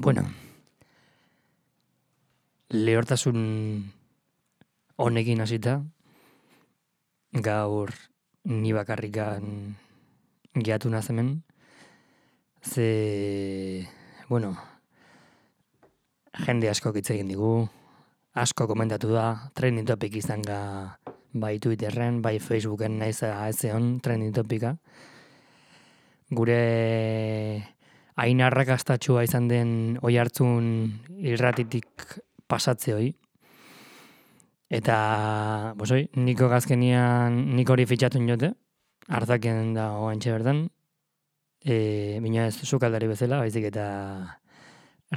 Bueno, lehortasun honekin hasita, gaur ni bakarrikan geatu nazemen, ze, bueno, jende asko hitz egin digu, asko komentatu da, trending topic izan ga bai Twitterren, bai Facebooken naiz aezeon trending topika. Gure hain arrakastatxua izan den oi hartzun irratitik pasatze hoi. Eta, bosoi, niko gazkenian nik hori fitxatu jote, hartaken da oantxe bertan, e, bina ez sukaldari bezala, baizik eta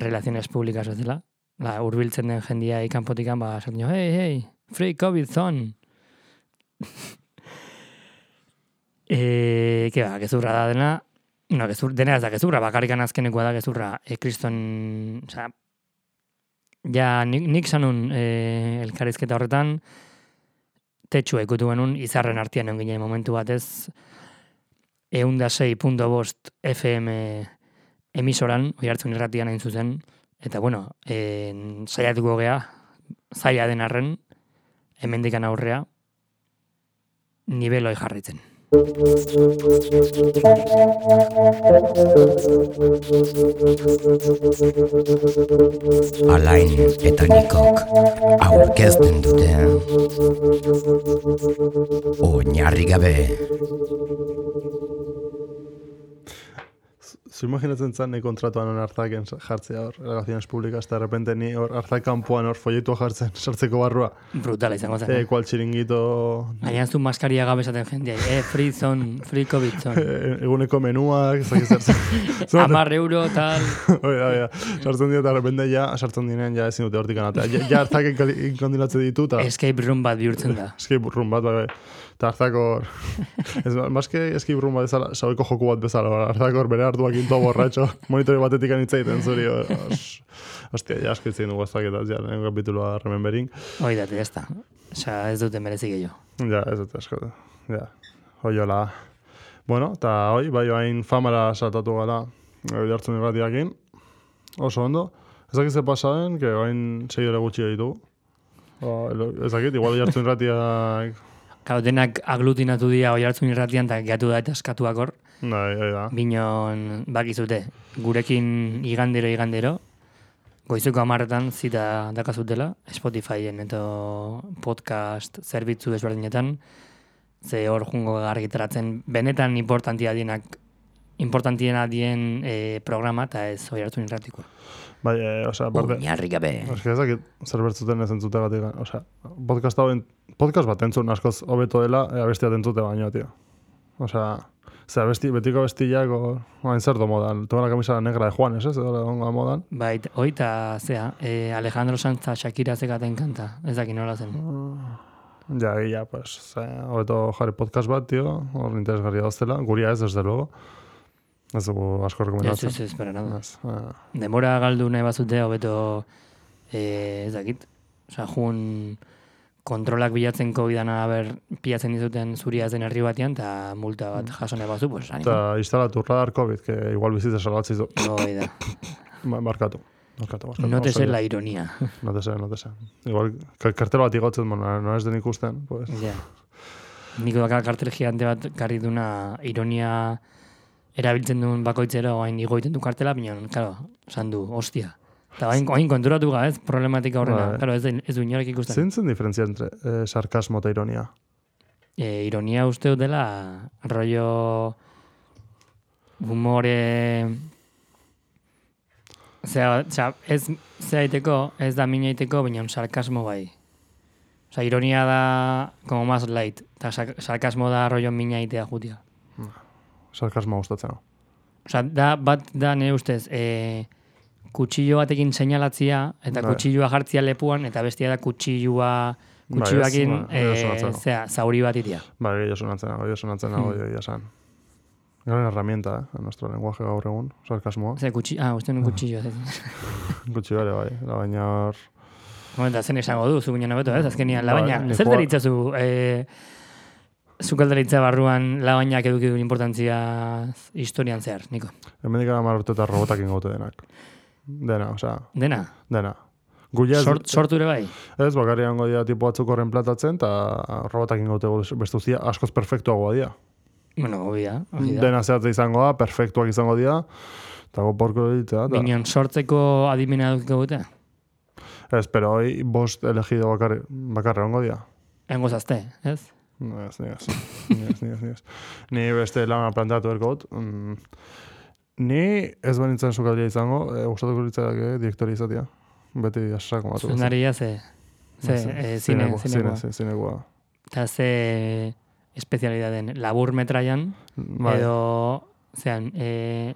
relaziones publikas bezala. La, urbiltzen den jendia ikanpotikan, ba, jo, hei, hei, free COVID zone. e, ke ba, gezurra da dena, no, gezur, dena ez da gezurra, bakarrikan azkenekoa da gezurra, e, kriston, oza, ja, nik, nik sanun e, elkarizketa horretan, tetxua ikutu genuen, izarren artian egon ginen momentu batez, eunda bost FM emisoran, oi hartzun irratian hain zuzen, eta bueno, en, saiatuko gea, zaila den arren, hemendikan aurrea, niveloi jarritzen. Alain eta nikok aurkezten dute. Oinarri gabe Zu imaginatzen zan ni kontratuan hon hartzaken jartzea hor, relaciones públicas, eta de repente ni hor hartzak kanpoan hor folletua jartzen, sartzeko barrua. Brutala izango zen. Eh, kual txiringito... Baina zu maskaria gabe esaten jendea, eh, free zone, free covid zone. eh, eguneko menuak, zaki zertzen. Amar euro, tal. Oida, oida, sartzen dira, eta de repente ja, sartzen diren, ja ezin dute hortik anatea. Ja, ja hartzak inkondilatze ditu, eta... Escape room bat bihurtzen da. Escape room bat, bai, bai. Eta hartzak hor... Ez, maske escape room bat bezala, saueko joku bat bezala, hor, hartzak hor bere hartuak into borratxo, monitori batetik anitzaiten zuri, hor, os- Ostia, ja asko itzen dugu ezak eta ja, lehen kapituloa remembering. Hoi date, jazta. Osa, ez dute merezi gehiago. Ja, ez dut asko. Ja, hoiola. Bueno, eta hoi, bai, hain famara saltatu gara, hori hartzen irratiakin. Oso ondo. Ez dakit ze pasaden, que hain segidore gutxi ditugu. O, ez dakit, igual jartzen irratiak... Kau, denak aglutinatu dira oi hartzun irratian, eta geatu da eta eskatuak hor. Bai, bai, da. Binon, bakizute, gurekin igandero igandero, goizeko amarretan zita dakazutela, Spotifyen eta podcast zerbitzu desberdinetan, ze hor jungo argitaratzen benetan importantia dienak importantiena dien e, programa eta ez hoi hartzun irratikoa. Bai, e, osea, aparte... Oinarri gabe. Eske ez dakit zer bertzuten ez entzute gatik. Osea, podcast hau en- podcast bat entzun askoz hobeto dela, ea bestia entzute baino, tio. Osea, Osea, besti, betiko bestiak, o, oain zer do modan. Toma la camisa negra de Juanes, ez? Edo ongo modan. Bai, hoi eta zea, e, Alejandro Sanza Shakira zekaten kanta, ez dakit nola zen. Ja, ja, pues, ze, hobeto jarri podcast bat, tio, hor interesgarria doztela, guria ez, desde luego. Ez dugu asko Ez, rekomendatzen. ez, ez, para nada. Ez, eh, Demora galdu nahi bazute, hobeto, e, ez dakit, Osa, jun kontrolak bilatzen COVID-an haber pilatzen dizuten zuria zen herri batean, eta multa bat jaso nahi bazu, pues, animo. Eta instalatu radar COVID, que igual bizitza salbatzi du. Hoi da. Ma- Markatu. Markatu, markatu. No te sé la ironia. No te sé, no te sé. Igual, kartel bat igotzen, bueno, no ez den ikusten, pues. Ja. Niko daka kartel gigante bat karri duna ironia erabiltzen duen bakoitzero hain igoiten du kartela, baina, claro, esan du, hostia. Eta hain, hain konturatu ga, ez, problematika horrena. Bai. Claro, ez, ez du inorek ikusten. Zein zen diferentzia entre eh, sarkasmo eta ironia? E, ironia uste dut dela, rollo humore... Zea, zea, ez zeaiteko, ez da minaiteko, baina sarkasmo bai. Osea, ironia da, como más light, eta sar- sarkasmo da rollo minaitea jutia. Sarkasmo gustatzen. Osea, da, bat da nire ustez, e, kutsillo batekin seinalatzia, eta Bai. kutsilloa jartzia lepuan, eta bestia da kutsilloa, ez, kutsilloakin, bai, e, sonatzen. zea, zauri bat itia. Ba, gehiago sonatzen gehiago sonatzen Hmm. esan. Gran herramienta, eh, en nuestro lenguaje gaur egun, sarkasmoa. Ze, kutsi, ah, uste nun kutsillo. ez. Gutxi bere, bai. Da, baina hor... Momenta, zen esango du, zu baina beto, ez? Azkenian, Bai, labaina, ni zer joa- deritzazu, e, zukaldaritza barruan labainak eduki du importantzia historian zehar, Niko. Hemendik gara mar urte eta robotak ingote denak. Dena, osea, Dena, dena. Guia Sort, sortu ere bai. ez bakarri hango dira tipo batzuk horren platatzen, eta robotak ingote bestuzia askoz perfektuagoa dira. Bueno, da. Dena zehatza izango da, perfektuak izango dira, eta goporko ditzea. eta- Minon sortzeko adimena dukiko gute? Ez, pero hoi bost elegido bakarri, bakarri ongo dira. Engo zazte, ez? No, ez, ni ez. Ni beste lana planteatu berko dut. Mm, ni ez banintzen sukaldia izango, e, gustatuko litzadak direktori izatea. Beti asako batu. Zuzendaria ze, ze, eh, zine, zinegoa. zine, zinegoa. Eta ze espezialidaden labur metraian, Bai, edo, zean, e,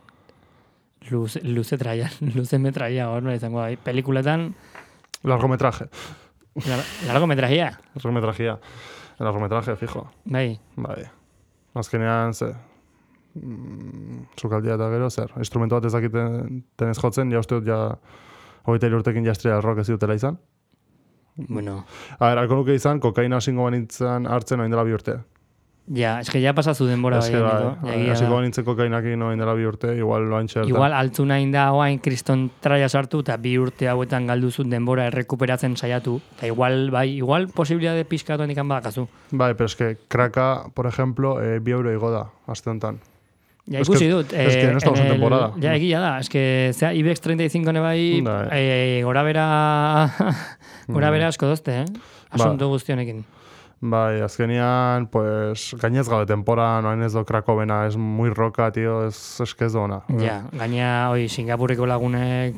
luze, luze traian, luze metraia, hor izango bai. Pelikuletan, largometraje. lar- largo metraia, Largometrajea. Largometraje, fijo. bai. Bai. Azkenean, ze, sukaldia eta gero, zer, instrumentu bat ezakiten tenez jotzen, ja uste dut, ja, hogeita urtekin jastria rock ez dutela izan. Bueno, A ber, alko nuke izan, kokaina hasingo banitzen hartzen oin dela bi urte. ja, eske ja pasazu denbora Ez bai, que bai, Eneko, ja, egia hasiko da. banitzen kokaiнаkin oin dela bi urte, igual loain txertan. Igual altzu nahi da oain kriston traia sartu eta bi urte hauetan galduzun denbora errekuperatzen saiatu. Eta igual, bai, igual posibilitate pixkatu handikan badakazu. Bai, pero es que kraka, por ejemplo, eh, bi euro igo da, aste honetan. Ja, Es ikusi que- dut. es que no estamos en temporada. Ja, egia da. Es que, zea, IBEX 35 ne bai, eh, gora bera, gora bera asko dozte, eh? Asunto guztionekin. Bai, azkenian, pues, gainez gabe tempora, noain ez do krakovena, es muy roka, tío, es, es que ez do ona. Ja, gaina, oi, Singapurreko lagunek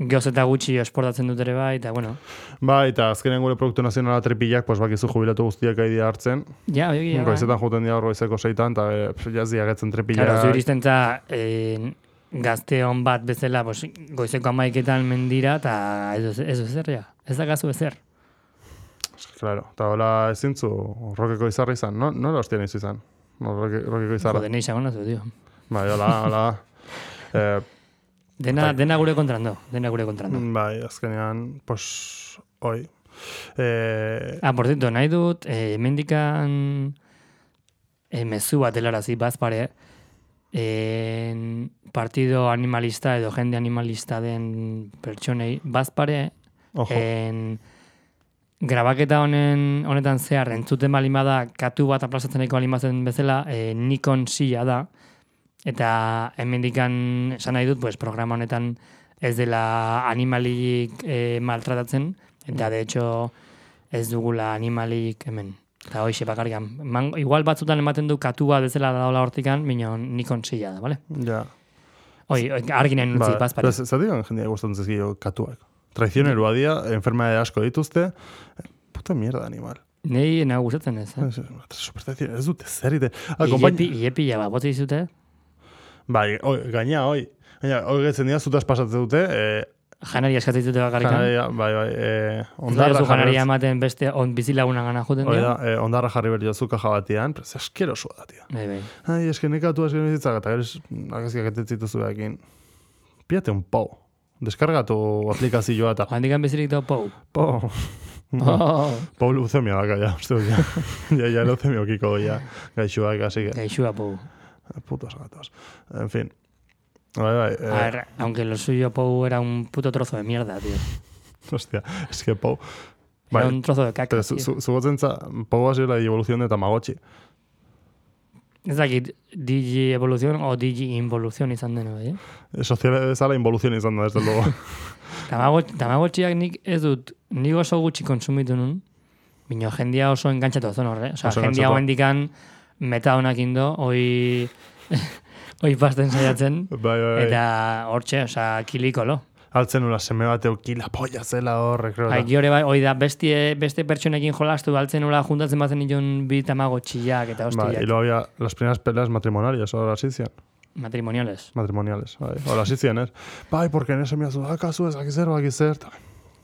geoz eta gutxi esportatzen dut ere bai, eta bueno, Bai, eta azkenean gure produktu nazionala tripillak, pues, bakizu jubilatu guztiak aidi hartzen. ja, egia, bai. Goizetan juten dira hor goizeko seitan, eta e, jaz diagetzen tripillak. Claro, zu iristen za, eh, gazteon bat bezala, pues, goizeko amaiketan mendira, eta ez, ez ezer, ja. Ez da gazu ezer. Claro, eta hola ezintzu rokeko izarra izan, no? No hostia nizu izan. No, roke, rokeko izarra. Jode, nahi sagon nazu, tio. Bai, hola, hola. eh, Dena, Bai. dena gure kontrando, dena gure kontrando. bai, azkenean, pues, hoi. Eh, Ah, por cierto, nahi dut, eh, mendikan eh, mezu bat helarazi bazpare, en partido animalista edo jende animalista den pertsonei bazpare, ojo, en grabaketa honen honetan zehar entzuten bali bada katu bat aplazatzen baldin bazen bezala, eh, Nikon silla da, eta hemendikan esan nahi dut, pues, programa honetan ez dela animalik eh, maltratatzen, eta de hecho ez dugula animalik hemen. Eta hoxe bakarrikan. Man, igual batzutan ematen du katu bat bezala daula hortikan, minon Nikon silla da, bale? ja. Oi, arginen utzi, Ba, bazpare. ez- Zati gan jendea gustatzen zizkio katuak. Traizioneroa dia, enfermedade asko dituzte, puta mierda animal. Nei nahi gustatzen ez, eh? Ez, ez dute zer ite. Ah, konpain- Iepi, iepila bat, botzi dizute? Bai, oi, gaina, oi. Gaina, oi getzen dira, zutaz pasatzen dute, eh, Janaria eskatzen dute bakarrikan. janaria, bai, bai, eh, Ondarra janaria ematen beste on bizilagunan gana joten Hoi dira. da, eh, ondarra jarri behar jozu kaja batian, pero ez askerosua da, tio. Bai, bai. Ai, eske nekatu esken bizitzak, eta gero agazkiak etetzitu zuekin. Piate un pau. Deskargatu aplikazioa eta Handikan bezirik da pou. pau. Oh, Pau leucemia daka, ja, uste dut, ja. ja, ja, leucemia okiko, ja. Gaixuak, así que, gaixua pou. Putos gatos. En fin. Bai, bai, eh, A ver, aunque lo suyo pou era un puto trozo de mierda, tío. hostia, es que Pau. Era Bai, un trozo de caca, zu- zu- zugotzen za, Pau hasi la evolución de Tamagotchi. Ez dakit Digi evolución o Digi involución izan dena, bai, eh? Sozial bezala involuzio izan da, desde luego. Tamago- Tamagotxiak nik ez dut, nik oso gutxi konsumitu nun, bino jendia oso engantzatu zen horre. Osa, jendia engantzatu. hoen dikan meta honak indo, oi, oi pasten saiatzen, bai, bai, bai. eta hortxe, osa, kilikolo. Altzen ula seme bat euki la polla zela horrek, creo. Bai, giore bai, oi da, beste, beste pertsonekin jolastu altzen ula juntatzen bazen nion bi tamagotxiak eta Bai, hostiak y luego había las primeras peleas matrimoniales, ahora sí zian. matrimoniales. Matrimoniales, bai. Ahora sí zian, ez? Bai, porque en ese me azu, akazu ez, akizer, akizer, eta...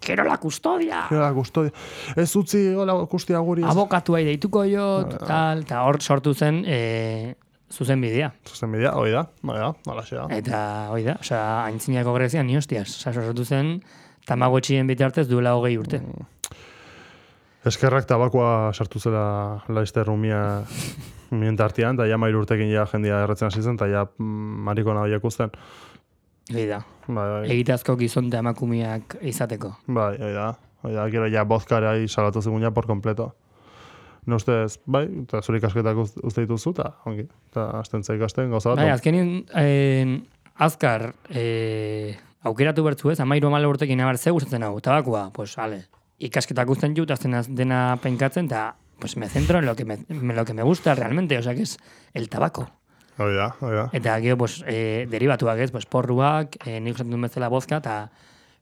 Quiero la custodia! Gero la custodia. Ez utzi, hola, kustia guri. ez. Abokatuai deituko jo, Ah. tal, eta hor sortu zen e, zuzen bidea. Zuzen bidea, hoi da, bai da, hala xea. Eta, hoi da, osea, aintzinako grezian, ni hostias. Osea, sortu zen, tamagotxien bitartez duela hogei urte. Eskerrak tabakoa sartu zela laizte rumia mien tartian, eta ja mairu urtekin ja jendia erretzen hasi zen, eta ja mm, marikona horiek Hoi da. Bai, bai. Egitazko gizonte emakumeak izateko. Bai, hoi da. Hoi da, gero ja bozkara salatu zegoen ja por completo. No ustez, bai, eta zure ikasketak uste dituzu, eta ongi. Eta azten zaik ikasten, gauza bat. Bai, azkenin, eh, azkar, eh, aukeratu bertzu ez, amairu amala urtekin abar ze gustatzen hau, tabakoa, pues, ale, ikasketak guzten jut, azten az- dena penkatzen, eta pues me centro en lo que me, en lo que me gusta realmente, o sea, que es el tabaco. Hoi da, hoi da. Eta gero, pues, eh, derivatuak ez, pues, porruak, eh, nik usatzen duen bezala bozka, eta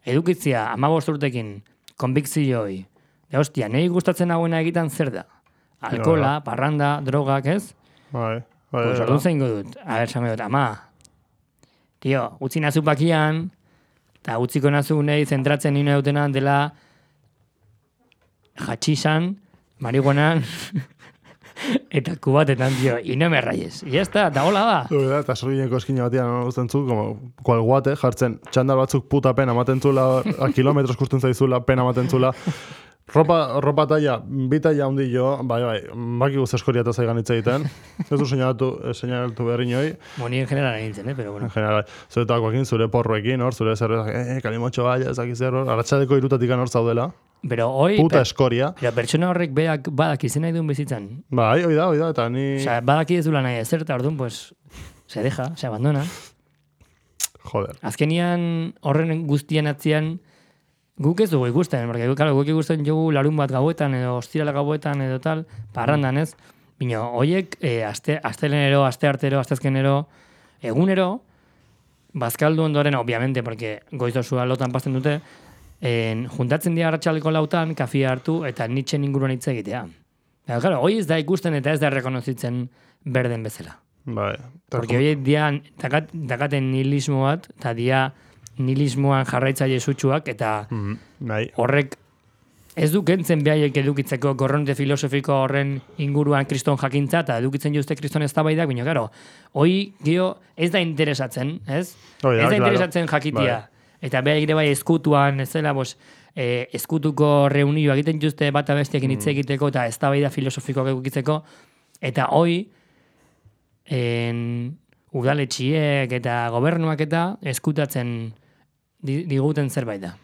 edukitzia amabost urtekin, konbikzioi, de hostia, nahi gustatzen hauena egiten zer da? Alkola, parranda, drogak, ez? Bai, bai, Pues orduan zein dut, a ber, zango dut, ama, tio, utzi nazu bakian, eta utziko nazu nahi zentratzen nina dutena dela jatxisan, marihuanan, eta kubatetan, tio, y no me rayes. Ya está, da hola ba. Hoi da, eta sorgineko eskina batean no, uzten zu, como, kual guate, jartzen, txandal batzuk puta pena ematen zula, a kilometros kusten zaizula, pena ematen zula. Ropa, ropa taia, bi taia handi jo, bai, bai, baki guz eskoria eta zaigan hitz egiten. Ez du seinalatu, eh, seinalatu behar inoi. Moni en general nintzen, eh, pero bueno. En general, zure takoekin, zure porroekin, hor, zure zerbezak, eh, kalimotxo bai, ezak zer, hor, arratxadeko irutatik hor zaudela. Pero hoy, Puta per, eskoria. pero pertsona horrek beak badak izen nahi duen bizitzan. Bai, hoi da, hoi da, eta ni... O sea, badaki ez dula nahi ezer, eta orduan, pues, se deja, se abandona. Joder. Azkenian horren guztien atzian guk ez dugu ikusten, porque claro, guk ikusten jogu larun bat gauetan edo ostirala gauetan edo tal, parrandan ez, bino, hoiek e, aste, astelenero, aste artero, astezkenero, egunero, bazkaldu ondoren, obviamente, porque goiz dozua lotan pasten dute, en, juntatzen dira arratsaleko lautan, kafia hartu eta nitxen inguruan hitz egitea. Eta, claro, hoi ez da ikusten eta ez da rekonozitzen berden bezala. Bai. Porque hoy dia dakat, dakaten nihilismo bat, eta dia nihilismoan jarraitzaile sutsuak, eta Mhm, Bai, horrek ez du kentzen behaiek edukitzeko korronte filosofiko horren inguruan kriston jakintza, eta edukitzen juzte kriston eztabaidak, baina, karo, hoi gio ez da interesatzen, ez? Hoi da, ez da claro. interesatzen jakitia. Eta behaiek ere bai eskutuan, ez dela, bos, eh, eskutuko reunio egiten juzte bata besteekin Mm. hitz egiteko, eta eztabaida filosofikoak edukitzeko, eta hoi, en, udaletxiek eta gobernuak eta eskutatzen diguten zerbait da.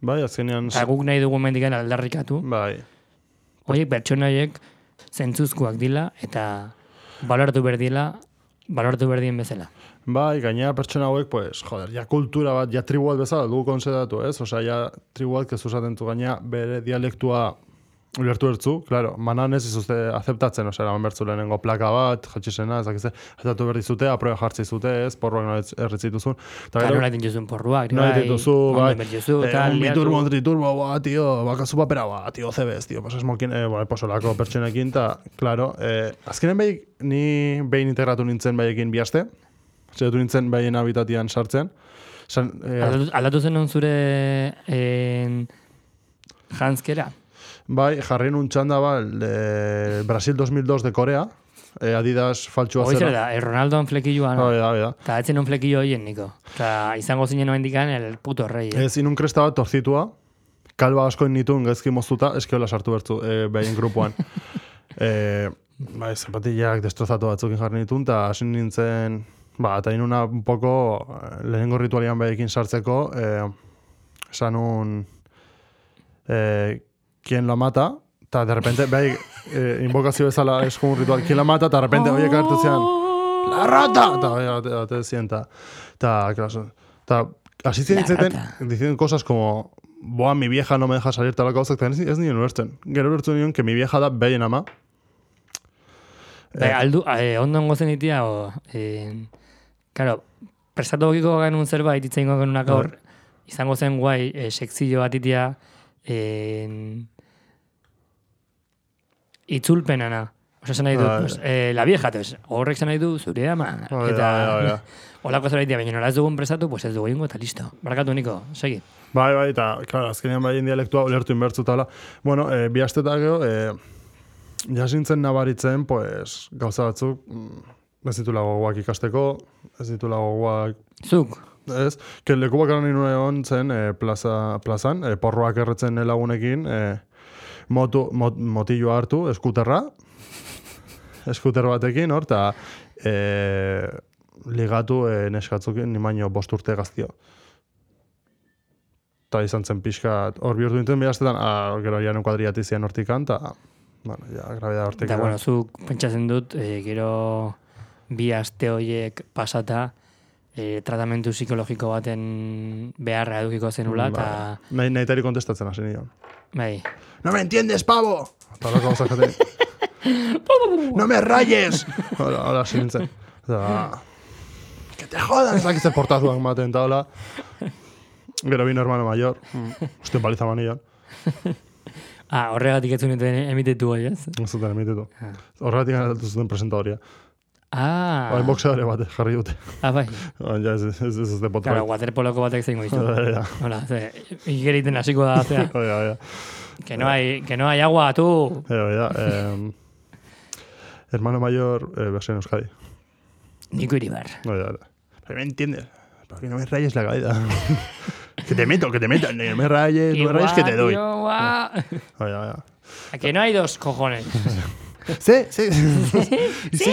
bai, azkenean... Eta guk nahi dugu mendikan aldarrikatu, Bai, horiek pertsonaiek zentzuzkoak dila eta balortu berdila, balortu berdien bezala. Bai, gainera pertsona hauek, pues, joder, ja kultura bat, ja tribu bat bezala dugu konsedatu, ez? Osea, ja tribu bat, kezu esaten du gainera, bere dialektua ulertu ertzu, claro, manan ez izuzte azeptatzen, osea, eraman bertzu lehenengo plaka bat, jatxisena, ez dakize, azeptatu berri zute, aproba jartzi zute, ez, porroak nola erritzituzun. Eta gero, nola dituzun porruak, nola dituzu, bai, Bertzuzu, eh, tal, un biturbo, un triturbo, ba, tio, bakazu papera, ba, tio, CBS, tio, pues esmokin, eh, ba, posolako pertsonekin, eta, claro, eh, azkenen behin, ni behin integratu nintzen behekin bihaste, Zeratu nintzen behin habitatian sartzen. San, eh, Aldatu, aldatu zen non zure en, janskera. Bai, jarri nun txanda ba, el de Brasil 2002 de Korea, eh, Adidas faltsua zer zera. da, eh, Ronaldoan flekilloa, no? Bai, da, da. Eta etzen un flekillo hoien, niko. Eta izango zinen noendikan el puto rey. Eh? Ez inun kresta bat torzitua, kalba askoin nituen gaizki moztuta, eskiola sartu bertzu eh, behin grupuan. eh, bai, zapatillak destrozatu batzukin jarri nituen, eta hasi nintzen, ba, eta inuna un poco eh, lehenengo ritualian behekin sartzeko, eh, esan un, eh, quien lo mata, eta de repente, bai, eh, invokazio bezala es como un ritual, quien lo mata, eta de repente, oie, hartu zian, la rata! Eta bai, ate, ate zian, eta, eta, claro, eta, hasi zian diciendo cosas como, boa, mi vieja no me deja salir, tal gauzak, eta ez, ez nien ulertzen. Gero ulertzen nion, que mi vieja da behin ama, Bai, aldu, eh, ondo ongo zen itia, o, eh, claro, prestatu okiko genuen zerbait, itzen genunak gaur, izango zen guai, eh, sekzio bat itia, eh, itzulpenana. Osa esan nahi dut, Bai. pues, eh, la vieja, pues, horrek esan nahi du, zure ama. Bai, eta, bai, bai, bai. Olako zerbait dia, baina nola ez dugun prestatu, pues ez dugu ingo eta listo. Barakatu niko, segi. Bai, bai, eta, claro, azkenean bai dialektua ulertu inbertzu tala. Bueno, eh, bi asteta gero, eh, jasintzen nabaritzen, pues, gauza batzuk, mm, ez ditula gogoak ikasteko, ez ditula gogoak, Zuk, ez, que leku bakarra nire egon zen eh, plaza, plazan, eh, porroak erretzen lagunekin, eh, motu, mot, motilloa hartu, eskuterra, eskuter batekin, hor, eta, eh, ligatu e, neskatzukin, ni baino bost urte gaztio. Ta izan zen pixka, hor bihurtu nintzen behaztetan, ah, gero ja kuadriati zian hortikan, ta, bueno, ja, grabida hortik. Eta, bueno, zuk pentsatzen dut, e, gero bi aste horiek pasata, e, tratamentu psikologiko baten beharra edukiko zenula, eta, Bai. Nahi, nahi tari kontestatzen hasi nion. bai, ¡No me entiendes, pavo! Eta lako gauza jaten. ¡No me rayes! Hola, hola, hasi nintzen. Eta, que te jodan! Ez dakitze portazuak maten, eta hola. Gero bi hermano mayor. Uste baliza manian. ah, horregatik ez zuneten emitetu hori, ez? Ez zuten emitetu. Horregatik ganatu zuten presentadorria. Ah, Hain boxeadore bat jarri dute. ah, bai. Ja, ez ez ez ez de Claro, waterpoloko batek zeingo ditu. Ja, Hola, ze, igeriten hasiko da, zea, ja, ja. que no hay, que no hay agua, tú. Ja, ja. em, Hermano mayor, eh, versión Euskadi. Nico Iribar. Ya, ya. Pero me entiendes. ¿Para que no me rayes la cabeza? que te meto, que te meto. No me rayes, no me rayes que te doy. Ya, ya. A que no hay dos cojones. Sí, sí. y sí,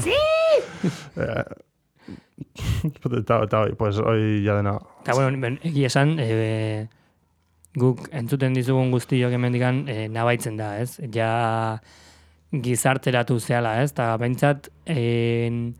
Sí. Eh, Está, está hoy, pues hoy ya de nada. Eta, bueno, ben, egia esan, e, guk entzuten dizugun guztiok emendikan e, nabaitzen da, ez? Ja gizarteratu zehala, ez? Eta behintzat, en,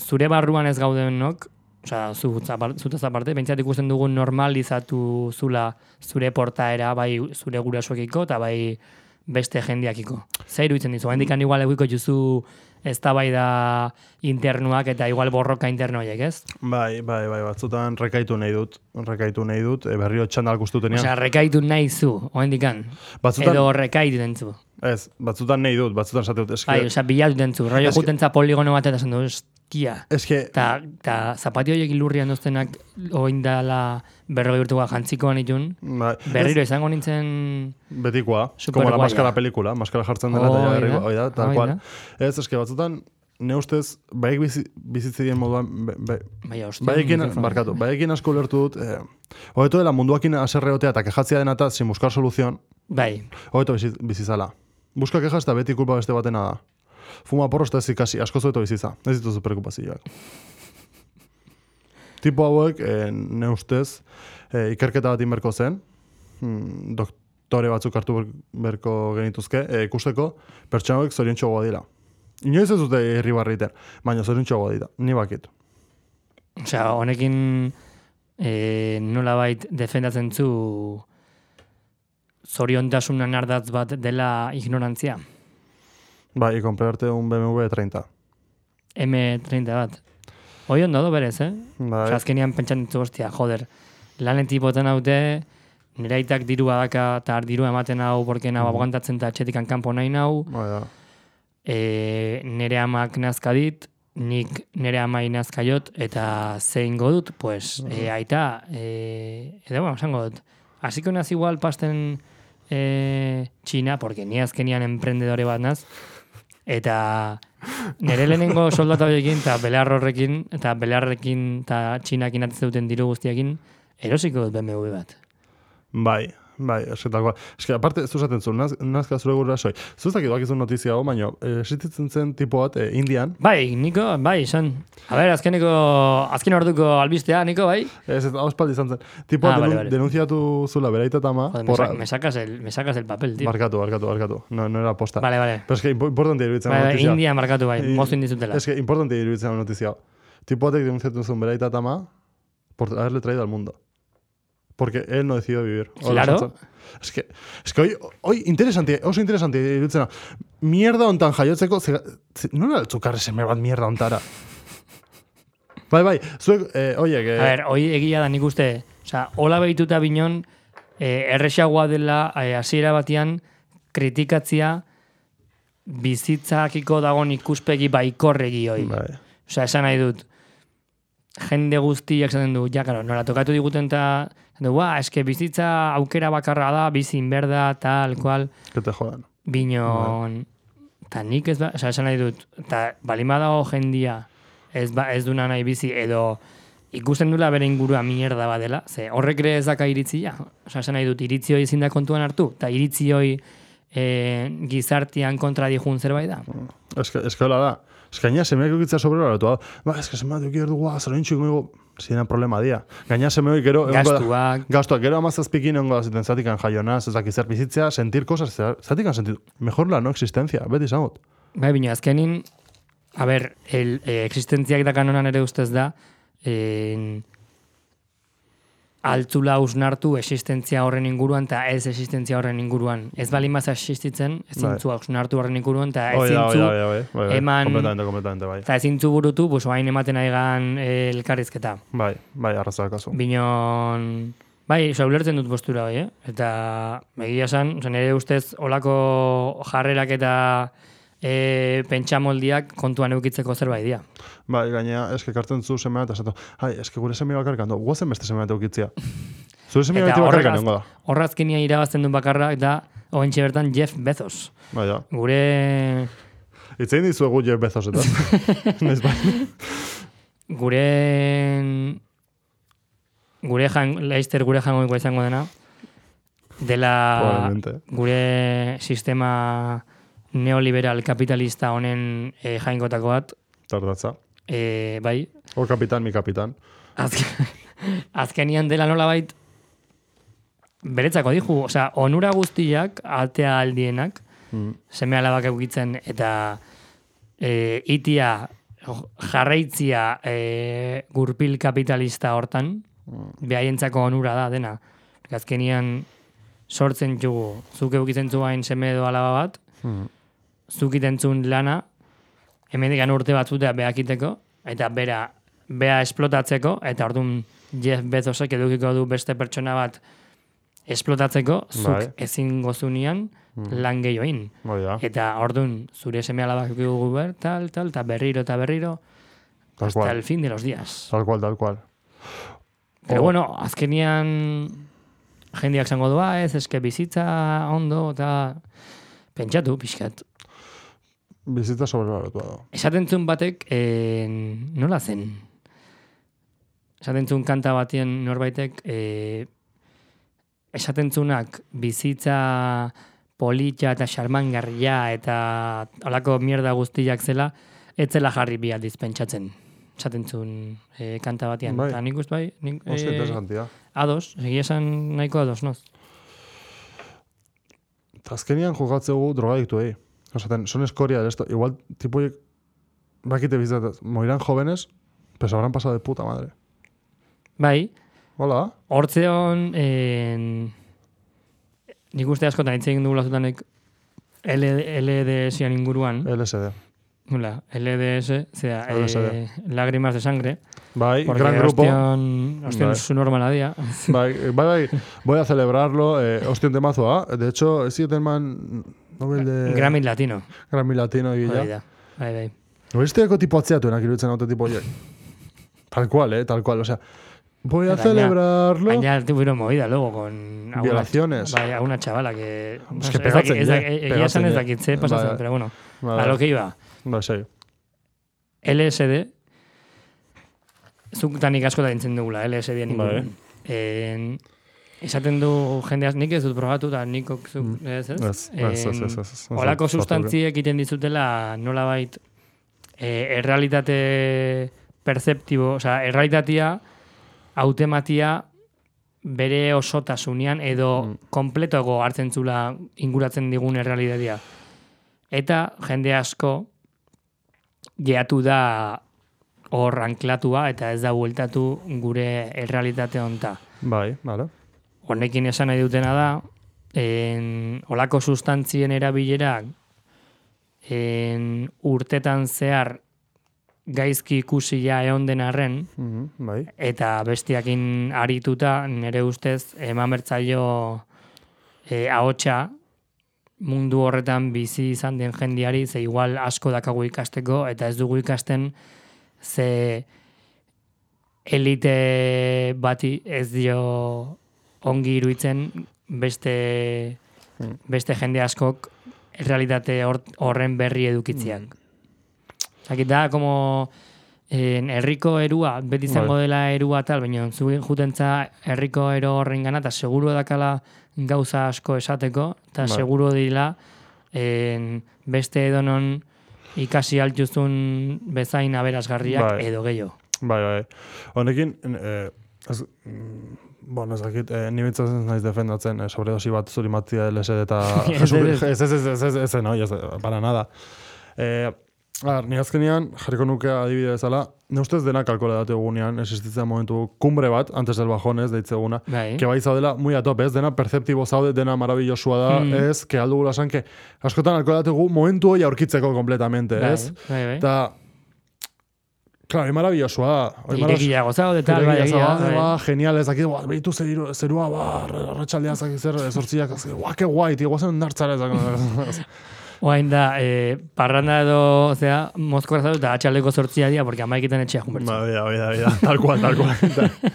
zure barruan ez gaudenok, zapar- zutaz aparte, behintzat ikusten dugun normalizatu zula zure portaera, bai zure gurasoekiko, eta bai beste jendiakiko. Zer iruditzen dizu, hendikan igual eguiko juzu eztabaida internuak eta igual borroka interno horiek, ez? Bai, bai, bai, batzutan rekaitu nahi dut. Rekaitu nahi dut, e, berriro txandal guztutenean. Osea, rekaitu nahi zu, oendikan. batzutan, Edo rekaitu dentzu. ez, batzutan nahi dut, batzutan esate dut. Eske, Bai, osea, bilatu dentzu. Rollo Es que- jutentza poligono bat eta zen eskia. eske, Ta, ta zapatio horiek ilurrian doztenak oindala berrogei urtua jantzikoan itun. bai, Berriro izango nintzen... Betikoa, como la máscara pelikula, maskara jartzen dela, eta Hoi ja da, berriko, hoi da, tal cual. da. Ez, eske batzutan, ne ustez, baik bizi, bizitzien moduan, be, be, Bai, hostia. baiekin, barkatu, baiekin asko ulertu dut, eh, hobeto dela munduakin aserreotea eta kejatzia dena eta sin buscar solución, Bai, hobeto bizi, bizizala. Buska kejas eta beti kulpa beste batena da. Fuma porros eta ez ikasi, asko zoeto bizitza. Ez dituzu preokupazioak. Tipo hauek, eh, ne ustez, eh, ikerketa bat inberko zen, hmm, doktore batzuk hartu ber- berko genituzke, eh, ikusteko, pertsona hauek zoriontxoagoa dira. Inoiz ez dute irribarri iten, baina zoriontxoagoa dira, ni bakit. osea, honekin e, nolabait defendatzen zu zoriontasunan ardatz bat dela ignorantzia. Bai, comprarte un BMW 30. M30 bat. Hoi ondo do berez, eh? Bai, Osea, azkenean pentsan ditzu, ostia, joder, lanetik boten haute, nire aitak dirua daka, eta dirua ematen hau, porque nau abogantatzen eta etxetikan kanpo nahi nau, bai, da. e, nire amak nazka dit, nik nire amai nazka jot, eta zein dut, pues, e, aita, e, edo, bueno, esango dut, hasiko naz igual pasten e, Txina, porque ni azkenian emprendedore bat naz, eta nire lehenengo soldata horiekin, eta belar horrekin, eta belarrekin, eta Txinakin atzen duten diru guztiakin, erosiko dut BMW bat. Bai, bai, esketakoa. Eske, aparte, zuzaten zu, naz, nazka zure gurasoi. Zuzak idakizun notizia hau, baina, eh, existitzen zen tipo bat, eh, Indian, Bai, Niko, bai, esan. A ber, azkeneko, azken orduko albistea, Niko, bai? ez hau espaldi izan zen, tipo Ah, bat vale, denun- vale. denunziatu zula beraita tama, Joder, porra, me, sacas el, me sacas el papel, tío. barkatu, barkatu, barkatu, no, no era posta. Vale, vale. Pero es que impo- importante iruditzen bai, notizia. India markatu bai, moztu indizutela. Es que importante iruditzen notizia. Tipo batek denunziatu zuen beraita tama por haberle traído al mundo. Porque él no decidió vivir. Claro. Es que, es que hoy, hoy interesante, oso interesante iruditzen hau. Mierda hontan jaiotzeko, ze, ze, nola altzukarre seme bat mierda hontara? bai, bai, zuek, eh, oiek, eh, A ber, hoi egia da nik uste, osea, hola behituta binon, eh, erresagoa dela eh, hasiera batean kritikatzia bizitzakiko dagon ikuspegi baikorregi hoi. bai, Osea, esan nahi dut, jende guztiak esaten du, ja, karo, nola tokatu diguten eta, esaten du, ba, eske bizitza aukera bakarra da, bizin berda, tal, kual, te jodan. binon, eta nik ez, ba, osea, esan nahi dut, eta balima dago jendia, ez, ba, ez duna nahi bizi, edo ikusten dula bere ingurua mierda badela, ze horrek ere ez daka iritzia, osea, esan nahi dut, iritzi hoi ezin da kontuan hartu, eta iritzi hoi e, gizartian kontra dijun zerbait da. Es que, es que hola da. Ez gaina semeak hartu, hau. Ba, que semeak eukitza dugu, zer hintxik mego, ziren problema dia. Gaina semeak gero... egongo da- Gastuak, Gastuak, gero amazazpikin ongo da ziten zatikan jaionaz, ez dakit zer bizitzea, sentir cosas, zatikan sentir. Mejor la no existencia, beti izangot. bai, bino, azkenin, a ber, el, eh, existentziak da kanonan ere ustez da, en, altzula ausnartu existentzia horren inguruan eta ez existentzia horren inguruan. Ez bali maza existitzen, ezin Bai. zu ausnartu horren inguruan eta Oia, ezin oia, zu oia, bai, bai, bai. eman- Kompletamente, kompletamente, bai. eta ezin zu burutu, pues, oain ematen aigan eh, elkarrizketa. Bai, bai, arrazak kasu. Binon, bai, oza, ulertzen dut postura bai, eh? Eta egia esan, nire ustez olako jarrerak eta e, pentsamoldiak kontuan eukitzeko zerbait dira. Bai, gaina, eske kartzen zu semea eta esatu, ai, eske gure semea bakarkan do, guazen beste semea eta ukitzia. Zure semea beti horregaz- nengo da. Horrazkinia irabazten duen bakarra eta oentxe bertan Jeff Bezos. Bai, ja. Gure, Itzein dizuegu Jeff Bezos eta. Naiz bai. gure, gure jan, Leister gure jangoikoa izango dena, dela gure sistema neoliberal kapitalista honen e, jaingotako bat, Tardatza. e, bai, O kapitan, mi kapitan. azken, azkenian dela nolabait beretzako dihu, osea, onura guztiak, altea aldienak, Mm. seme alabak eukitzen eta e, itia jarraitzia e, gurpil kapitalista hortan, behaientzako onura da dena. Azkenian sortzen jugu, zuk eukitzen zuain seme edo alaba bat, Mm. Zuk itentzun lana, hemendik urte batzutea behakiteko, eta bera, bea esplotatzeko, eta orduan Jeff Bezosek edukiko du beste pertsona bat esplotatzeko, zuk Bai. ezin gozunian lan gehioin. Bai, ja. Eta orduan zure seme alabak dugu ber, tal, tal, eta berriro eta berriro, Tal hasta cual. el fin de los días. Tal cual, tal cual. Pero Oh. bueno, azkenian jendeak zango doa, ez, eske bizitza ondo, eta pentsatu, pixkat. Bizitza sobrebalatu da. Esaten zuen batek, eh, nola zen? Esaten zuen kanta batien norbaitek, eh, esaten zuenak bizitza politxa eta xarmangarria eta olako mierda guztiak zela, ez zela jarri bi aldiz pentsatzen. Esaten zuen eh, kanta batean. Bai. Eta nik uste bai, nik, Oso eh, interesantia. ados, egia esan nahiko ados, noz? Eta azkenian jokatzegu drogadiktu egi. Osaten, son escoria de esto. Igual, tipoiek, bakite bizatzen, morirán jóvenes, pero se habrán pasado de puta madre. Bai, Hola? Hortzeon, en... nik uste askotan hitz egin dugula zutanek LDS-ian inguruan, LSD. Hola, LDS, zera, LSD. eh, lágrimas de sangre, Bai, porque gran grupo. Ostion, ostion Bai. su normala dia. Bai, bai, bai, voy a celebrarlo. Eh, hostia, temazoa. De hecho, zieten man Nobel de... Grammy Latino. Grammy Latino egila. da. Bai, bai. Noizteako tipo atzeatuenak iruditzen haute tipo horiek. Tal cual, eh, tal cual. O sea, voy a celebrarlo. Baina tuvieron movida luego con... Violaciones. Bai, a una chavala que... Es que pegatzen ez Egia esan ez je. dakit ze pasatzen, Bai. pero bueno. Bai, A lo que iba. Bai, sei. LSD, zuk tanik asko da dintzen dugula, LSD nik. Bai. En, esaten du jendeaz, nik ez dut probatu, eta nikok zuk, ez ez? Mm. Ez, ez, ez, ez, ez, ez. Olako Ez, ez, sustantziek egiten dizutela nolabait e, errealitate perceptibo, osea, errealitatea autematia bere osotasunean edo Mm. kompletoago hartzen zula inguratzen digun errealitatea. Eta jende asko geatu da hor anklatua eta ez da bueltatu gure errealitate honta. Bai, vale. Honekin esan nahi dutena da, en, olako sustantzien erabilerak en, urtetan zehar gaizki ikusia egon den arren, Mhm, bai. eta bestiakin arituta nire ustez eman bertzaio e, ahotsa mundu horretan bizi izan den jendiari, ze igual asko dakagu ikasteko, eta ez dugu ikasten ze elite bati ez dio ongi iruitzen beste, Hmm. beste jende askok realitate hor- horren berri edukitziak. Zakit da, como en, herriko erua, beti izango Bai. dela erua tal, baina zu jutentza herriko ero horren gana, eta seguro dakala gauza asko esateko, eta Bai. seguro dila en, beste edonon ikasi altuzun bezain aberasgarriak Bai. edo gehiago. Bai, bai. Honekin, eh, mm, bueno, ez dakit, eh, ni bintzatzen naiz defendatzen, eh, sobredosi bat zuri matzia LSD eta... Ez, ez, ez. ez, ez, ez, no, ez, para nada. Eh, a ver, ni azkenean, jarriko nuke adibide bezala, ne ustez denak kalkole datu egunean, existitzen momentu kumbre bat, antes del bajón ez, deitzeguna, Bai. que bai zaudela muy a tope, ez, dena perceptibo zaude, dena maravillosua da, Mm. ez, que aldu gula que askotan alkoholatugu momentu hoi aurkitzeko kompletamente, Bai, ez? bai, bai. Eta, claro, hoi maravillosua da. maravilloso- Irekiago zaude, tal, bai, egia, ba, genial, ez dakit, behitu zeriru, zerua, ba, arratxaldea zaki zer, ba, que guai, tío, guazen nartzara, ez, Oain da, eh, parranda edo, zera, mozkorra zaude eta atxaldeko sortzia dira, porque amaiketan etxea junbertzen. Ba, bida, bida, bida, tal cual, tal cual.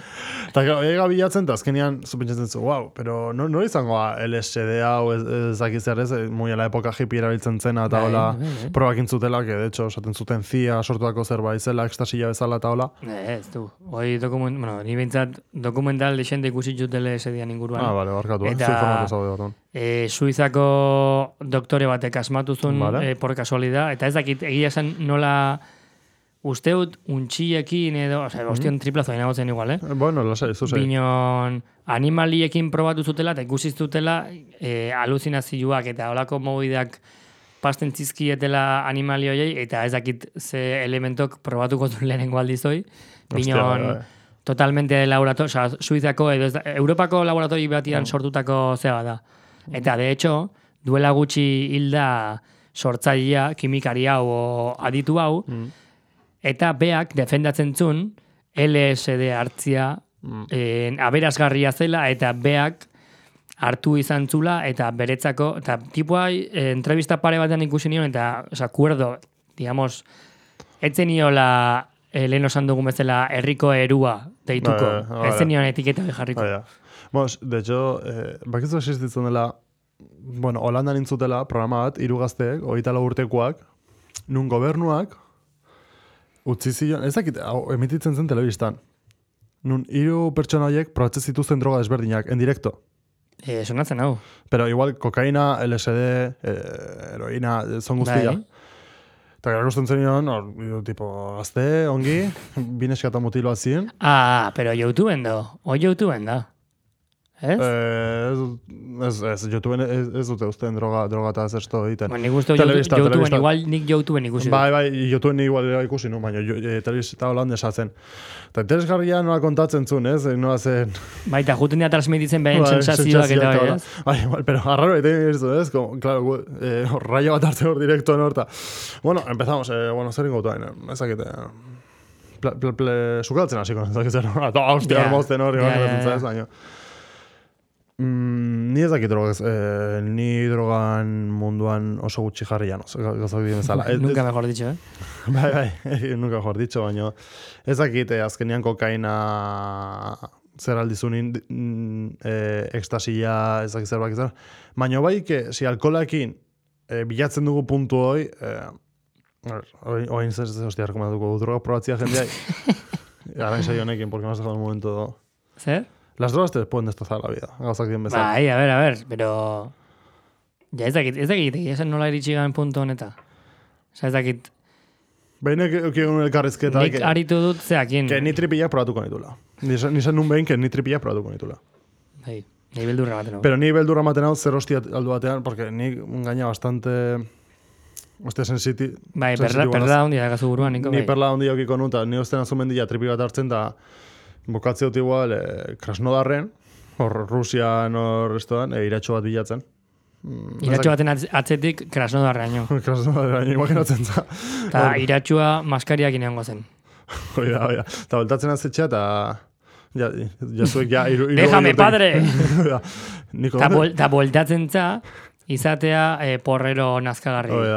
Eta, ega bilatzen, eta azkenean, zupentsatzen zu, wow, pero no, no izango ba, LSD hau, ez, ez dakit zer ez, eh, muy la época hippie erabiltzen zena, eta Bai, hola, bai, bai. probakin zutela, que de hecho, esaten zuten zia, sortuako zerbait zela, ekstasia bezala, eta hola. Eh, ez du. Hoi dokument, bueno, ni behintzat dokumental desente ikusi jutele esedian inguruan. Ah, vale, barkatu, eh? Eta- Zu informatu zaude orduan. e, Suizako doktore batek asmatuzun Vale. e, por casualidad, eta ez dakit egia esan nola usteut untxiekin edo, osea, Mhm. ostion triplazo gaina zen igual, eh? Eh, Bueno, lasai, zuzei. Binon animaliekin probatu zutela eta ikusi zutela e, aluzinazioak eta olako mobideak pasten zizkietela animali eta ez dakit ze elementok probatuko zuen lehenengo aldizoi. Hostia, Binon bai, bai. totalmente laborato, osea, Suizako edo Europako laboratori batian Mm. sortutako zeba da. Eta de hecho, duela gutxi hilda sortzailea, kimikari hau o aditu hau, Mm. Eta beak defendatzen zuen LSD hartzia Mm. en, aberasgarria zela eta beak hartu izan zula eta beretzako, eta tipua eh, entrevista pare batean ikusi nion eta, oza, kuerdo, digamos, etzen niola eh, lehen osan dugun bezala herriko erua deituko. Bai. Etzen nion etiketa hori jarriko. Bai, ja. Bueno, de hecho, eh, bakizu existitzen dela, bueno, Holandan intzutela programa bat, hiru gazteek, hogeita lau urtekoak, nun gobernuak, utzi zion, ez dakit, hau, emititzen zen telebistan. Nun hiru pertsona horiek probatzen zituzten droga desberdinak, en directo. Eh, sonatzen hau. Pero igual, kokaina, LSD, eh, heroina, zon guztia. Bai. Eta gara ikusten zenion, hor, hiru tipo, gazte, ongi, bineska eta mutiloa ziren. Ah, pero YouTubeen do. O YouTubeen da. Ez? Eh, ez, ez, ez, YouTubeen ez, ez dute usten droga, droga eta zersto egiten. Bueno, nik uste Telebista, YouTubeen, telebista. igual nik YouTubeen ikusi. Bai, bai, YouTubeen igual ikusi nu, baina e, telebista holandesa zen. Eta interesgarria nola kontatzen zuen, ez? Nola zen... Bai, eta juten dira transmititzen behen bai, sensazioak eta bai, ez? Bai, igual, pero arraro egiten ez, ez? Como, claro, eh, raio bat arte hor directo norta. Bueno, empezamos, eh, bueno, zer ingo tuain, ezakite... Ple, ple, ple, sukaltzen hasiko, ezakit zer, eta hostia, hormozten hori, yeah, yeah, baina... Mm, ni ez dakit drogaz, eh, ni drogan munduan oso gutxi jarri janoz, gazak diren bezala. Ez- Nunca mejor dicho, eh? Bai, bai, nunca mejor dicho, baina ez dakit, eh, azkenean kokaina zer aldizunin mm, eh, ekstasia, ez dakit zer. Baina bai, que, si alkolakin eh, bilatzen dugu puntu hoi, eh, Oin zer, zer, hostia, rekomendatuko du droga probatzia jendea. Gara ensaio honekin, porque me has dejado un momento... Zer? Las drogas te pueden destrozar la vida. Gauzak dien bezala. Bai, a ver, a ver, pero... Ja, ez dakit, ez dakit, egia esan nola iritsi garen puntu honeta. Osa, ez dakit, Behin ekion elkarrizketa. nik aritu dut zeakin. Que ni tripillak probatuko nitula. Nisan nun behin, que ni tripillak probatuko nitula. Bai, nahi beldurra baten hau. Pero ni beldurra maten hau zer hostia aldu batean, porque ni gaina bastante... Hostia, sensiti... Bai, perla, perla naz. ondia dakazu buruan, niko Ni bai. perla hondi okiko nun, eta ni osten azumendia tripi bat hartzen, da bokatzeot igual eh, Krasnodarren, hor Rusian hor estoan, e, iratxo bat bilatzen. Mm, Iratxo baten atz- atzetik krasnodarraino. Krasnodarren imaginatzen za. Eta iratxua maskariak ineango zen. Hoi da, hoi da. Eta voltatzen azetxea, eta... Ja, ja zuek ja... Iru, iru, Déjame, urte- padre! Niko, Eta bol, ta voltatzen za, izatea eh, porrero nazkagarri. Hoi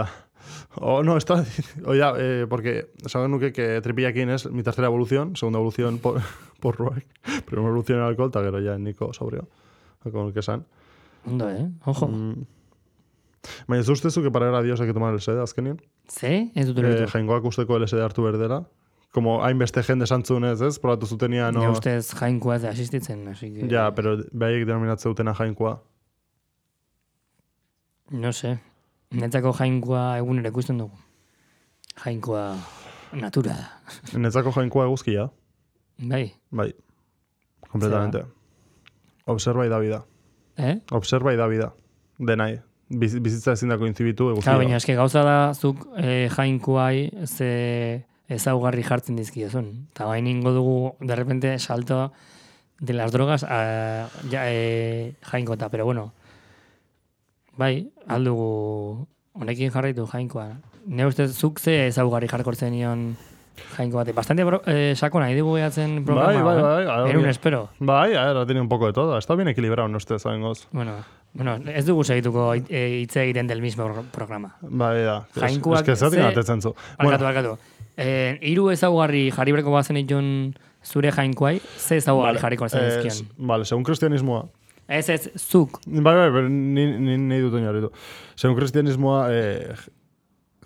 Oh, no, está... Oye, eh, porque saben nuke que tripillakin es mi tercera evolución, segunda evolución por, por Ruek, primera evolución en alcohol, eta gero ya Nico sobrio, con el que san. Ondo, eh? Ojo. Mm. Baina, ez ustezu que para era Dios hay que tomar el SD, azkenien? Ze? Ez dut Eh, ulertu. jaingoak usteko LSD hartu berdela? Como hainbeste jende santzunez, ez? Probatu zutenia, No. no... ustez jainkoa ez da asistitzen, así que... Ja, pero behaiek denominatzeutena jainkoa. No sé. Netzako jainkoa egunero ikusten dugu. jainkoa natura da. Netzako jainkoa eguzkia, Bai, bai. Completamente. Observa idabida. eh? Observa idabida. Denai. Biz, bizitza ezin dako intzibitu eguzkia. Claro, baina eske gauza da zuk e, jainkoai ze ezaugarri jartzen dizkiozun. Eta bain ingo dugu, de repente, salto de las drogas a, ja, e, jainkota, pero bueno, bai, aldugu honekin jarraitu jainkoa. Ne ustez zuk ze ezaugarri jarkortzen nion jainko bate. Bastante bro, eh, sakona, nahi dugu gehatzen programa. Bai, bai, eh? bai, bai, Era un bai. espero. Bai, a ver, ha tenido un poco de todo. Está bien equilibrado, no usted, saben goz. Bueno, bueno, ez dugu segituko eh, hitz egiten del mismo pro- programa. Bai, da. Jainkoak Es que zatik ze- atetzen zu. Barkatu, barkatu. Eh, hiru ezaugarri jarri berko bazen itun zure jainkoai, ze ezaugarri jarriko zen eh, dizkion. Vale, según cristianismoa. Ez ez, zuk. Bai, bai, pero ni, ni, ni dut oinarritu. Según cristianismoa, eh,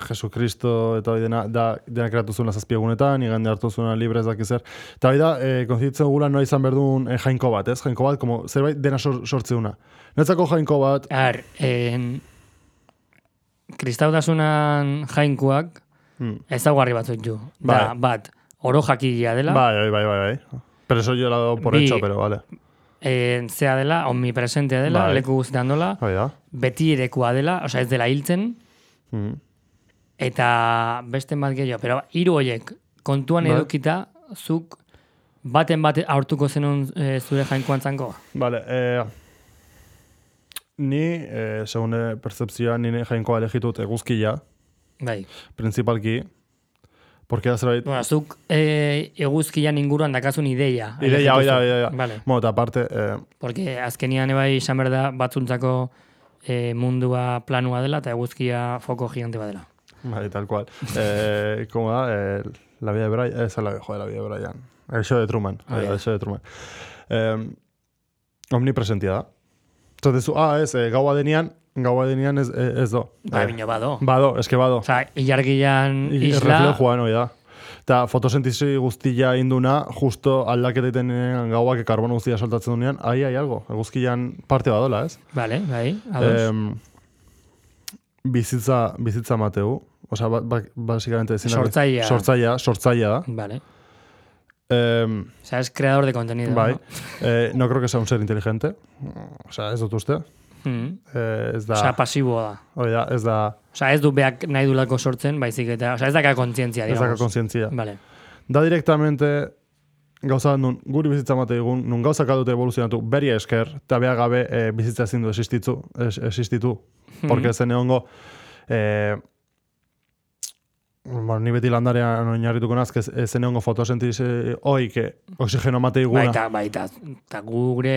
Jesucristo eta hori dena, da, dena kreatu zuen zazpiegunetan, igande hartu zuen libre ez dakiz zer. Eta hori da, eh, konzitzen gula noa izan berdun eh, jainko bat, ez? Jainko bat, como zerbait dena sor, sortzeuna. Netzako jainko bat, Ar, en, kristautasunan jainkoak hmm, ezaugarri batzuk ju. Da, Bai. bat, oro jakilea dela, bai, bai, bai, bai, bai. Pero eso yo lo he dado por Bi- hecho, pero vale. Eh, zea dela, omnipresentea dela, Bai. leku guztietan dola, beti erekoa dela, osea ez dela hiltzen, Hmm. eta beste bat gehiago, pero hiru hoiek kontuan Bai. edukita, zuk baten bate aurtuko zenun e, zure jainkoan zango? Vale, eh, ni, eh, segune percepzioa, nire jainkoa elegitut eguzkia, Bai. principalki, porque da zerbait, Bueno, zuk e, eguzkian inguruan dakazun ideia. Ideia, oida, zu. oida. Vale. Bueno, eta aparte, eh, Porque azkenian ebai izan behar da batzuntzako e, mundua planua dela eta eguzkia foko gigante bat dela. Vale, tal cual. Eh, ¿Cómo da? Eh, la vida de Brian. Esa es la, joder, la vida de Brian. El show de Truman. Ah, Eh, ya. el show de Truman. Eh, omnipresentia da. Entonces, ah, ez, eh, gaua denean, gaua denean ez, eh, ez do. Bai, Eh, bino bado. Bado, eske bado. Osa, ilargian isla... Reflejoan hori da. Eta fotosintesi guztia induna, justo aldaketa itenean gauak karbono guztia soltatzen dunean, ahi, ahi algo. Eguzkian parte badola, ez? Vale, bai, ados. Em, bizitza, bizitza mateu. Osea, ba, ba, basikamente Sortzailea. Sortzailea, sortzailea da. Vale. Em, O sea, es creador de contenido. bai. ¿no? Eh, no creo que sea un ser inteligente. Osea, ez dut uste. Mm. Eh, ez da, Osea, pasiboa da. hori da, ez da, Osea, ez du beak nahi dulako sortzen, baizik eta... Osea, ez daka kontzientzia, ez digamos. daka konsientzia. Vale. Da directamente gauza nun, guri bizitza mate egun, nun gauzak adute evoluzionatu beri esker, eta beha gabe eh, bizitza ezin du existitu, es, existitu. Porque zen egongo, eh, bueno, ni beti landarean oinarrituko nazke, zen egongo fotosintesi hoi, que oxigeno mate iguna. Baita, baita, eta gure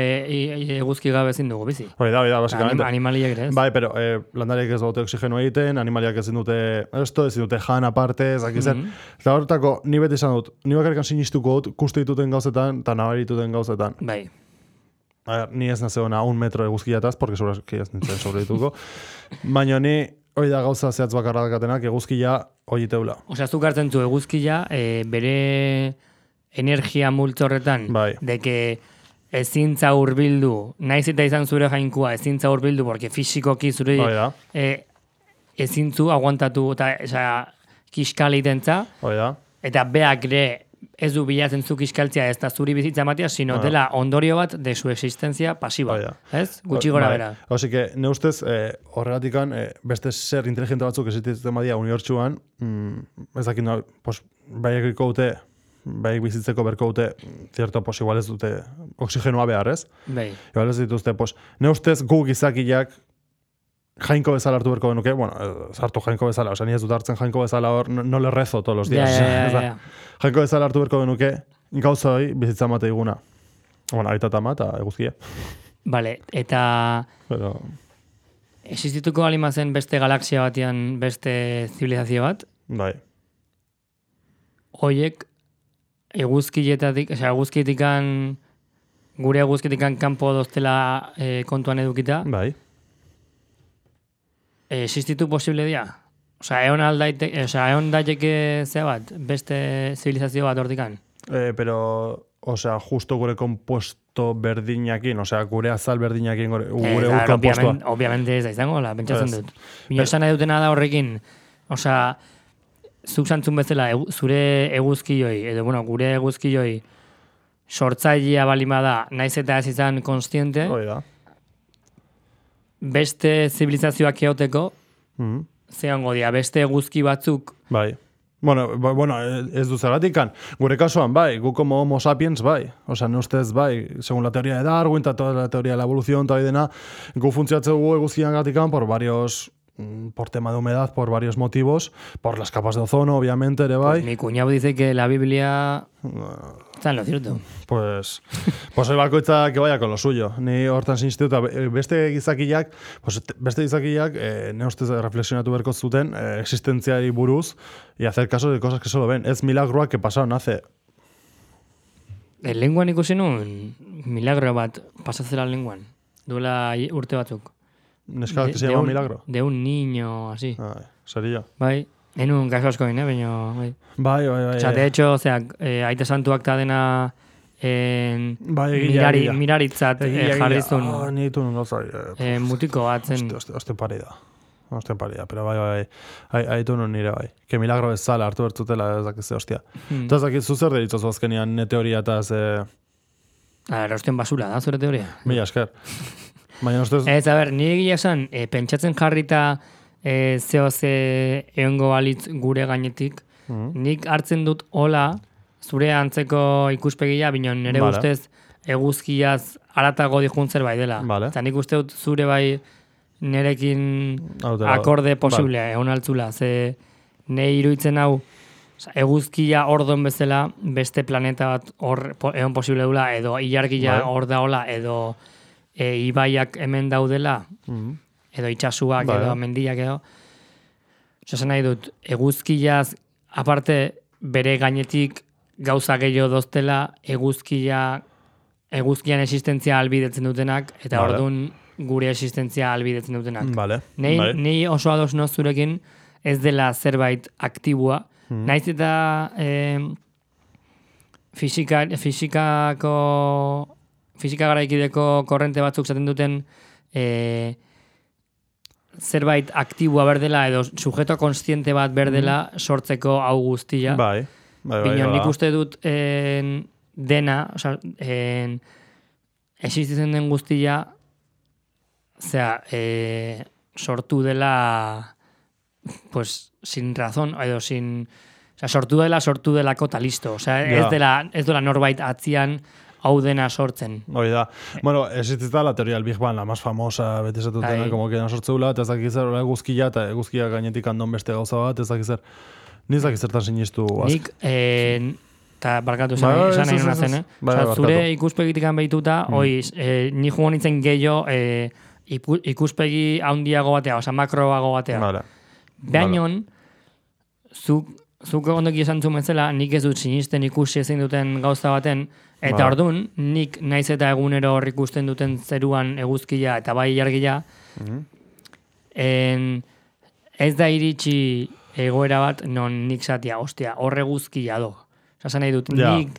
eguzki gabe ezin dugu bizi. Hoi da, hoi da, Anim, basikamente. animaliek ere ez. Bai, pero eh, landariak ez dute oxigeno egiten, animaliak ezin dute esto, ezin dute jan aparte, ez dakit zer. Mhm. Eta horretako, ni beti esan dut, ni bakarrikan sinistuko dut, kuste dituten gauzetan, eta nabarituten gauzetan. Bai. A ni ez nazeona un metro eguzkiataz, porque segurazki ez nintzen sobreituko. Baina ni, hoi da gauza zehatz bakarra dakatenak, eguzkia hoi teula. Osea, zuk hartzen zu eguzkia e, bere energia multzo horretan, Bai. de que ezintza hurbildu, naiz eta izan zure jainkua, ezintza hurbildu, porque fisikoki zure e, ezintzu aguantatu, eta osea, kiskal egitentza, hoi da. eta beak ere ez du bilatzen zu kiskaltzia ez da zuri bizitza ematea, sino Ah. dela ondorio bat de su existentzia pasiba. Da. Ez? Gutxi gora Bai. bera. Osea, que, ne ustez, eh, horregatikan, eh, beste ser inteligente batzuk existitzen badia unibertsuan, mm, ez dakit, no, pues, baiek dute, baiek bizitzeko berko dute, cierto, pues, igual ez dute oxigenoa behar, ez? Bai. Igual ez dituzte, pues, ne ustez gu gizakiak jainko bezala hartu berko genuke, bueno, eh, sartu jainko bezala, osea, ni ez dut hartzen jainko bezala hor, no, no le rezo todos los días. da, ja, ja. Jainko bezala hartu berko genuke, gauza hori bizitza mate iguna. Bueno, aita tama eta eguzkia. Vale, eta Pero, existituko alima zen beste galaxia batean beste zibilizazio bat, bai. hoiek eguzkietatik, osea, eguzkitikan gure eguzkitikan kanpo doztela e, kontuan edukita, Bai. E, existitu posible dira? Osea, egon aldaite, osea, egon daiteke zea bat, beste zibilizazio bat hortikan? Eh, pero, osea, justo gure kompuesto berdinakin, osea, gure azal berdinakin, gure, gure Eh, ur claro, kompostua. obviamente, obviamente ez da izango, la, pentsatzen dut. Bino esan nahi dutena da horrekin, osea, zuk zantzun bezala egu- zure eguzkioi, edo bueno, gure eguzkioi sortzailea balin bada, naiz eta ez izan konstiente, Hoi da. Beste zibilizazioak eoteko, Mhm. ze hongo dira, beste eguzki batzuk, Bai. Bueno, ba, bueno, ez du zergatikan. Gure kasuan, bai, gu como homo sapiens, bai. Osa, ne ustez, bai, según la teoría de Darwin, eta toda la teoría de la evolución, eta dena, gu funtziatzegu eguzkian gatikan por varios mm, por tema de humedad, por varios motivos, por las capas de ozono, obviamente, ere bai. mi cuñado dice que la Biblia está en lo cierto. Pues, pues hoi bakoitza que vaya con lo suyo. Ni hortan sinistu eta be- beste gizakiak, pues te- beste gizakiak, eh, ne ustez reflexionatu berko zuten eh, existentziari buruz y hacer caso de cosas que solo ven. Ez milagroak que pasaron hace El lenguan ikusi nuen, milagro bat, pasatzera lenguan, duela urte batzuk. Neska que se llama Milagro. De un niño, así. Ai, serio. Bai, enun kaso asko eh, baina, bai. Bai, bai, bai. Osea, de hecho, osea, eh, aite santuak ta dena en, Bai, egia, mirari, miraritzat Egia, eh, egia. jarri zuen Ah, ni ditu nun gauza. eh, eh, mutiko bat zen. Oste, oste, pari da. Oste pari da, pero bai, bai, bai. Ai, aitu nun nire bai. Que milagro ez zala hartu bertzutela ez dakize, ostia. Hmm. Eta ez dakit zuzer deritzozu azkenian ne teoria eta ze... A ver, osten basura da, zure teoria. Mila esker. Baina ustez... Ez, a ber, nire egia esan, eh, pentsatzen jarrita eh, zeo ze egongo balitz gure gainetik, Mhm. nik hartzen dut hola, zure antzeko ikuspegia, bino nire Vale. ustez eguzkiaz aratago dijun zerbait dela. Vale. Eta nik uste dut zure bai nerekin dela- akorde Vale. posiblea, egon altzula, ze ne iruditzen hau eguzkia ordon bezala beste planeta bat hor egon posible dula, edo ilargia Bai. hor daola, edo e, ibaiak hemen daudela, Mhm. Edo itxasuak, Bai. edo mendiak edo. Osa, nahi dut, eguzkiaz, aparte, bere gainetik gauza gehiago doztela, eguzkia, eguzkian existentzia albidetzen dutenak, eta Vale. ordun gure existentzia albidetzen dutenak. Vale. Nei, bai. nei oso ados noz zurekin ez dela zerbait aktibua. Mhm. Naiz eta eh, fisika, fisikako fisika garaikideko korrente batzuk zaten duten eh, zerbait aktibua berdela edo sujeto konstiente bat berdela sortzeko hau guztia. Bai. Bai, bai, Baina bai. nik uste dut en, dena, oza, en, existitzen den guztia, zera, e, sortu dela, pues, sin razón, edo sin, osea, sortu dela, sortu delako eta listo. Ja. ez dela, ez dela norbait atzian hau dena sortzen. Hoi da. Bueno, existita la teoría del Big Bang, la más famosa, beti esatutena, Bai. como que sortzeula, eta ez dakit zer, hola eguzkia, eta eguzkia gainetik andon beste gauza bat, ez dakit zer. Ni ez dakit zertan sinistu. az- Nik, eh, eta barkatu Bai, esan bai, esan ez, nahi ez, ez, zen, ez. eh? Bai, zure barkatu. ikuspegitik behituta, Mm. oi, eh, ni jugo nintzen gehiago eh, ikuspegi handiago batea, osea makroago batea. Vale. Behinon, zuk, zuk ondoki esan zuen bezala, nik ez dut sinisten ikusi ezin duten gauza baten, eta Vale. ordun nik naiz eta egunero hor ikusten duten zeruan eguzkia eta bai ilargia, Mhm. en, ez da iritsi egoera bat non nik zatia, ostia, horre guzkia do. Esan nahi dut, Ja. nik,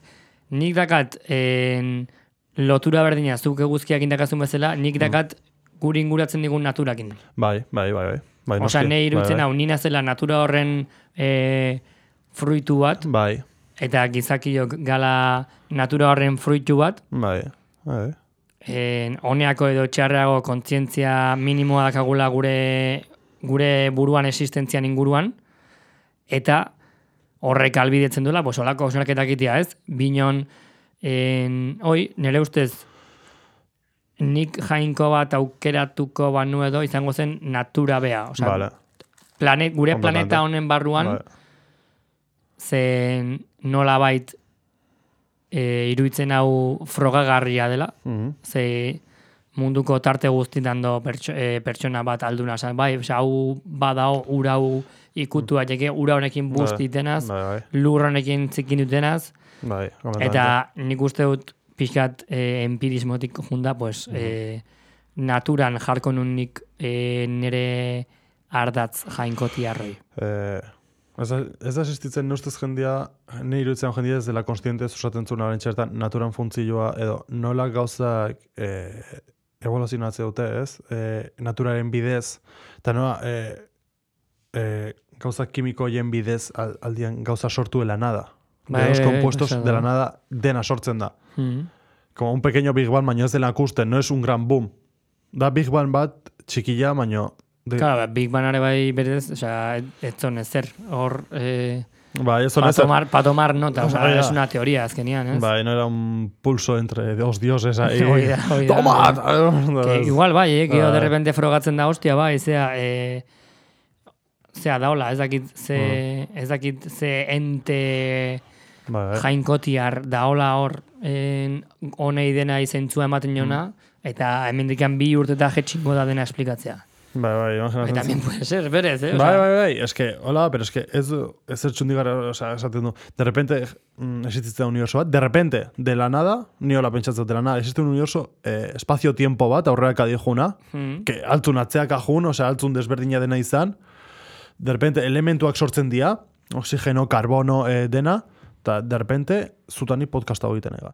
nik dakat en, lotura berdina zuk eguzkiak indakazun bezala, nik Mm. dakat guri inguratzen digun naturakin. Bai, bai, bai, bai. bai Osa, nahi iruditzen bai, hau, nina zela natura horren e, fruitu bat, Bai, eta gizakiok gala natura horren fruitu bat, bai, bai. en, honeako edo txarreago kontzientzia minimoa dakagula gure, gure buruan existentzian inguruan, eta horrek albidetzen duela, pues, olako osnarketak itea, ez? Binon, en, oi, nire ustez, nik jainko bat aukeratuko banu edo izango zen natura bea. Osea, Vale. planet, gure Kompletamente. planeta honen barruan, Bai. zen nolabait e, iruditzen hau frogagarria dela, Mhm. ze munduko tarte guztietan do pertso, e, pertsona bat alduna. Osa, bai, osea, hau badao ura hau ikutu daiteke, ura honekin busti denaz, Bai, bai, lur honekin zikin dutenaz, bai. eta nik uste dut pixkat e, empirismotik junda, pues, e, naturan jarko nun nik e, nire ardatz jainkoti arroi. Eh, ez, da, existitzen nustez jendia, ne iruditzen jendia ez dela konstiente ez osaten zuen haren txertan naturan funtzioa edo nola gauzak eh, evoluzionatze dute ez, eh, naturaren bidez, eta nola eh, eh, gauza kimikoien bidez al- aldian gauza sortu de la nada. Bai, de los compuestos de la da. nada dena sortzen da. Mm. Como un pequeño Big Bang, baina ez dela akusten, no es un gran boom. Da Big Bang bat txikila, baino... De, Claro, ba, Big Bang are bai berez, osea, ez- ez zon ezer, hor, eh, Bai, ez pa honez, tomar, pa tomar nota, osea, Bai, da. es una teoría azkenian, ez? bai, no era un pulso entre dos dioses ahí. Hoi da, hoi da. Toma! Que igual bai, eh, Bai. de repente frogatzen da, hostia, bai, zea, eh, zea daola, ez dakit ze, Mm. ez dakit ze ente Bai, jainkotiar daola hor en, honei dena izentzua ematen jona, eta hemendikan bi urte eta jetxingo da dena esplikatzea. Bai, bai, imaginatzen. Eta también puede ser, berez, eh? Bai, bai, bai, es que, hola, pero es que ez, ez ertxundi gara, o sea, esaten du, de repente mm, existitzen da universo bat, de repente, de la nada, ni hola pentsatzen de la nada, existe un universo eh, espazio-tiempo bat, aurreak adijuna, Mm. que altun atzeak ajun, o sea, altun desberdina dena izan, de repente elementuak sortzen dira, oxigeno, karbono, eh, dena, eta de repente, zutani podcasta egiten ega.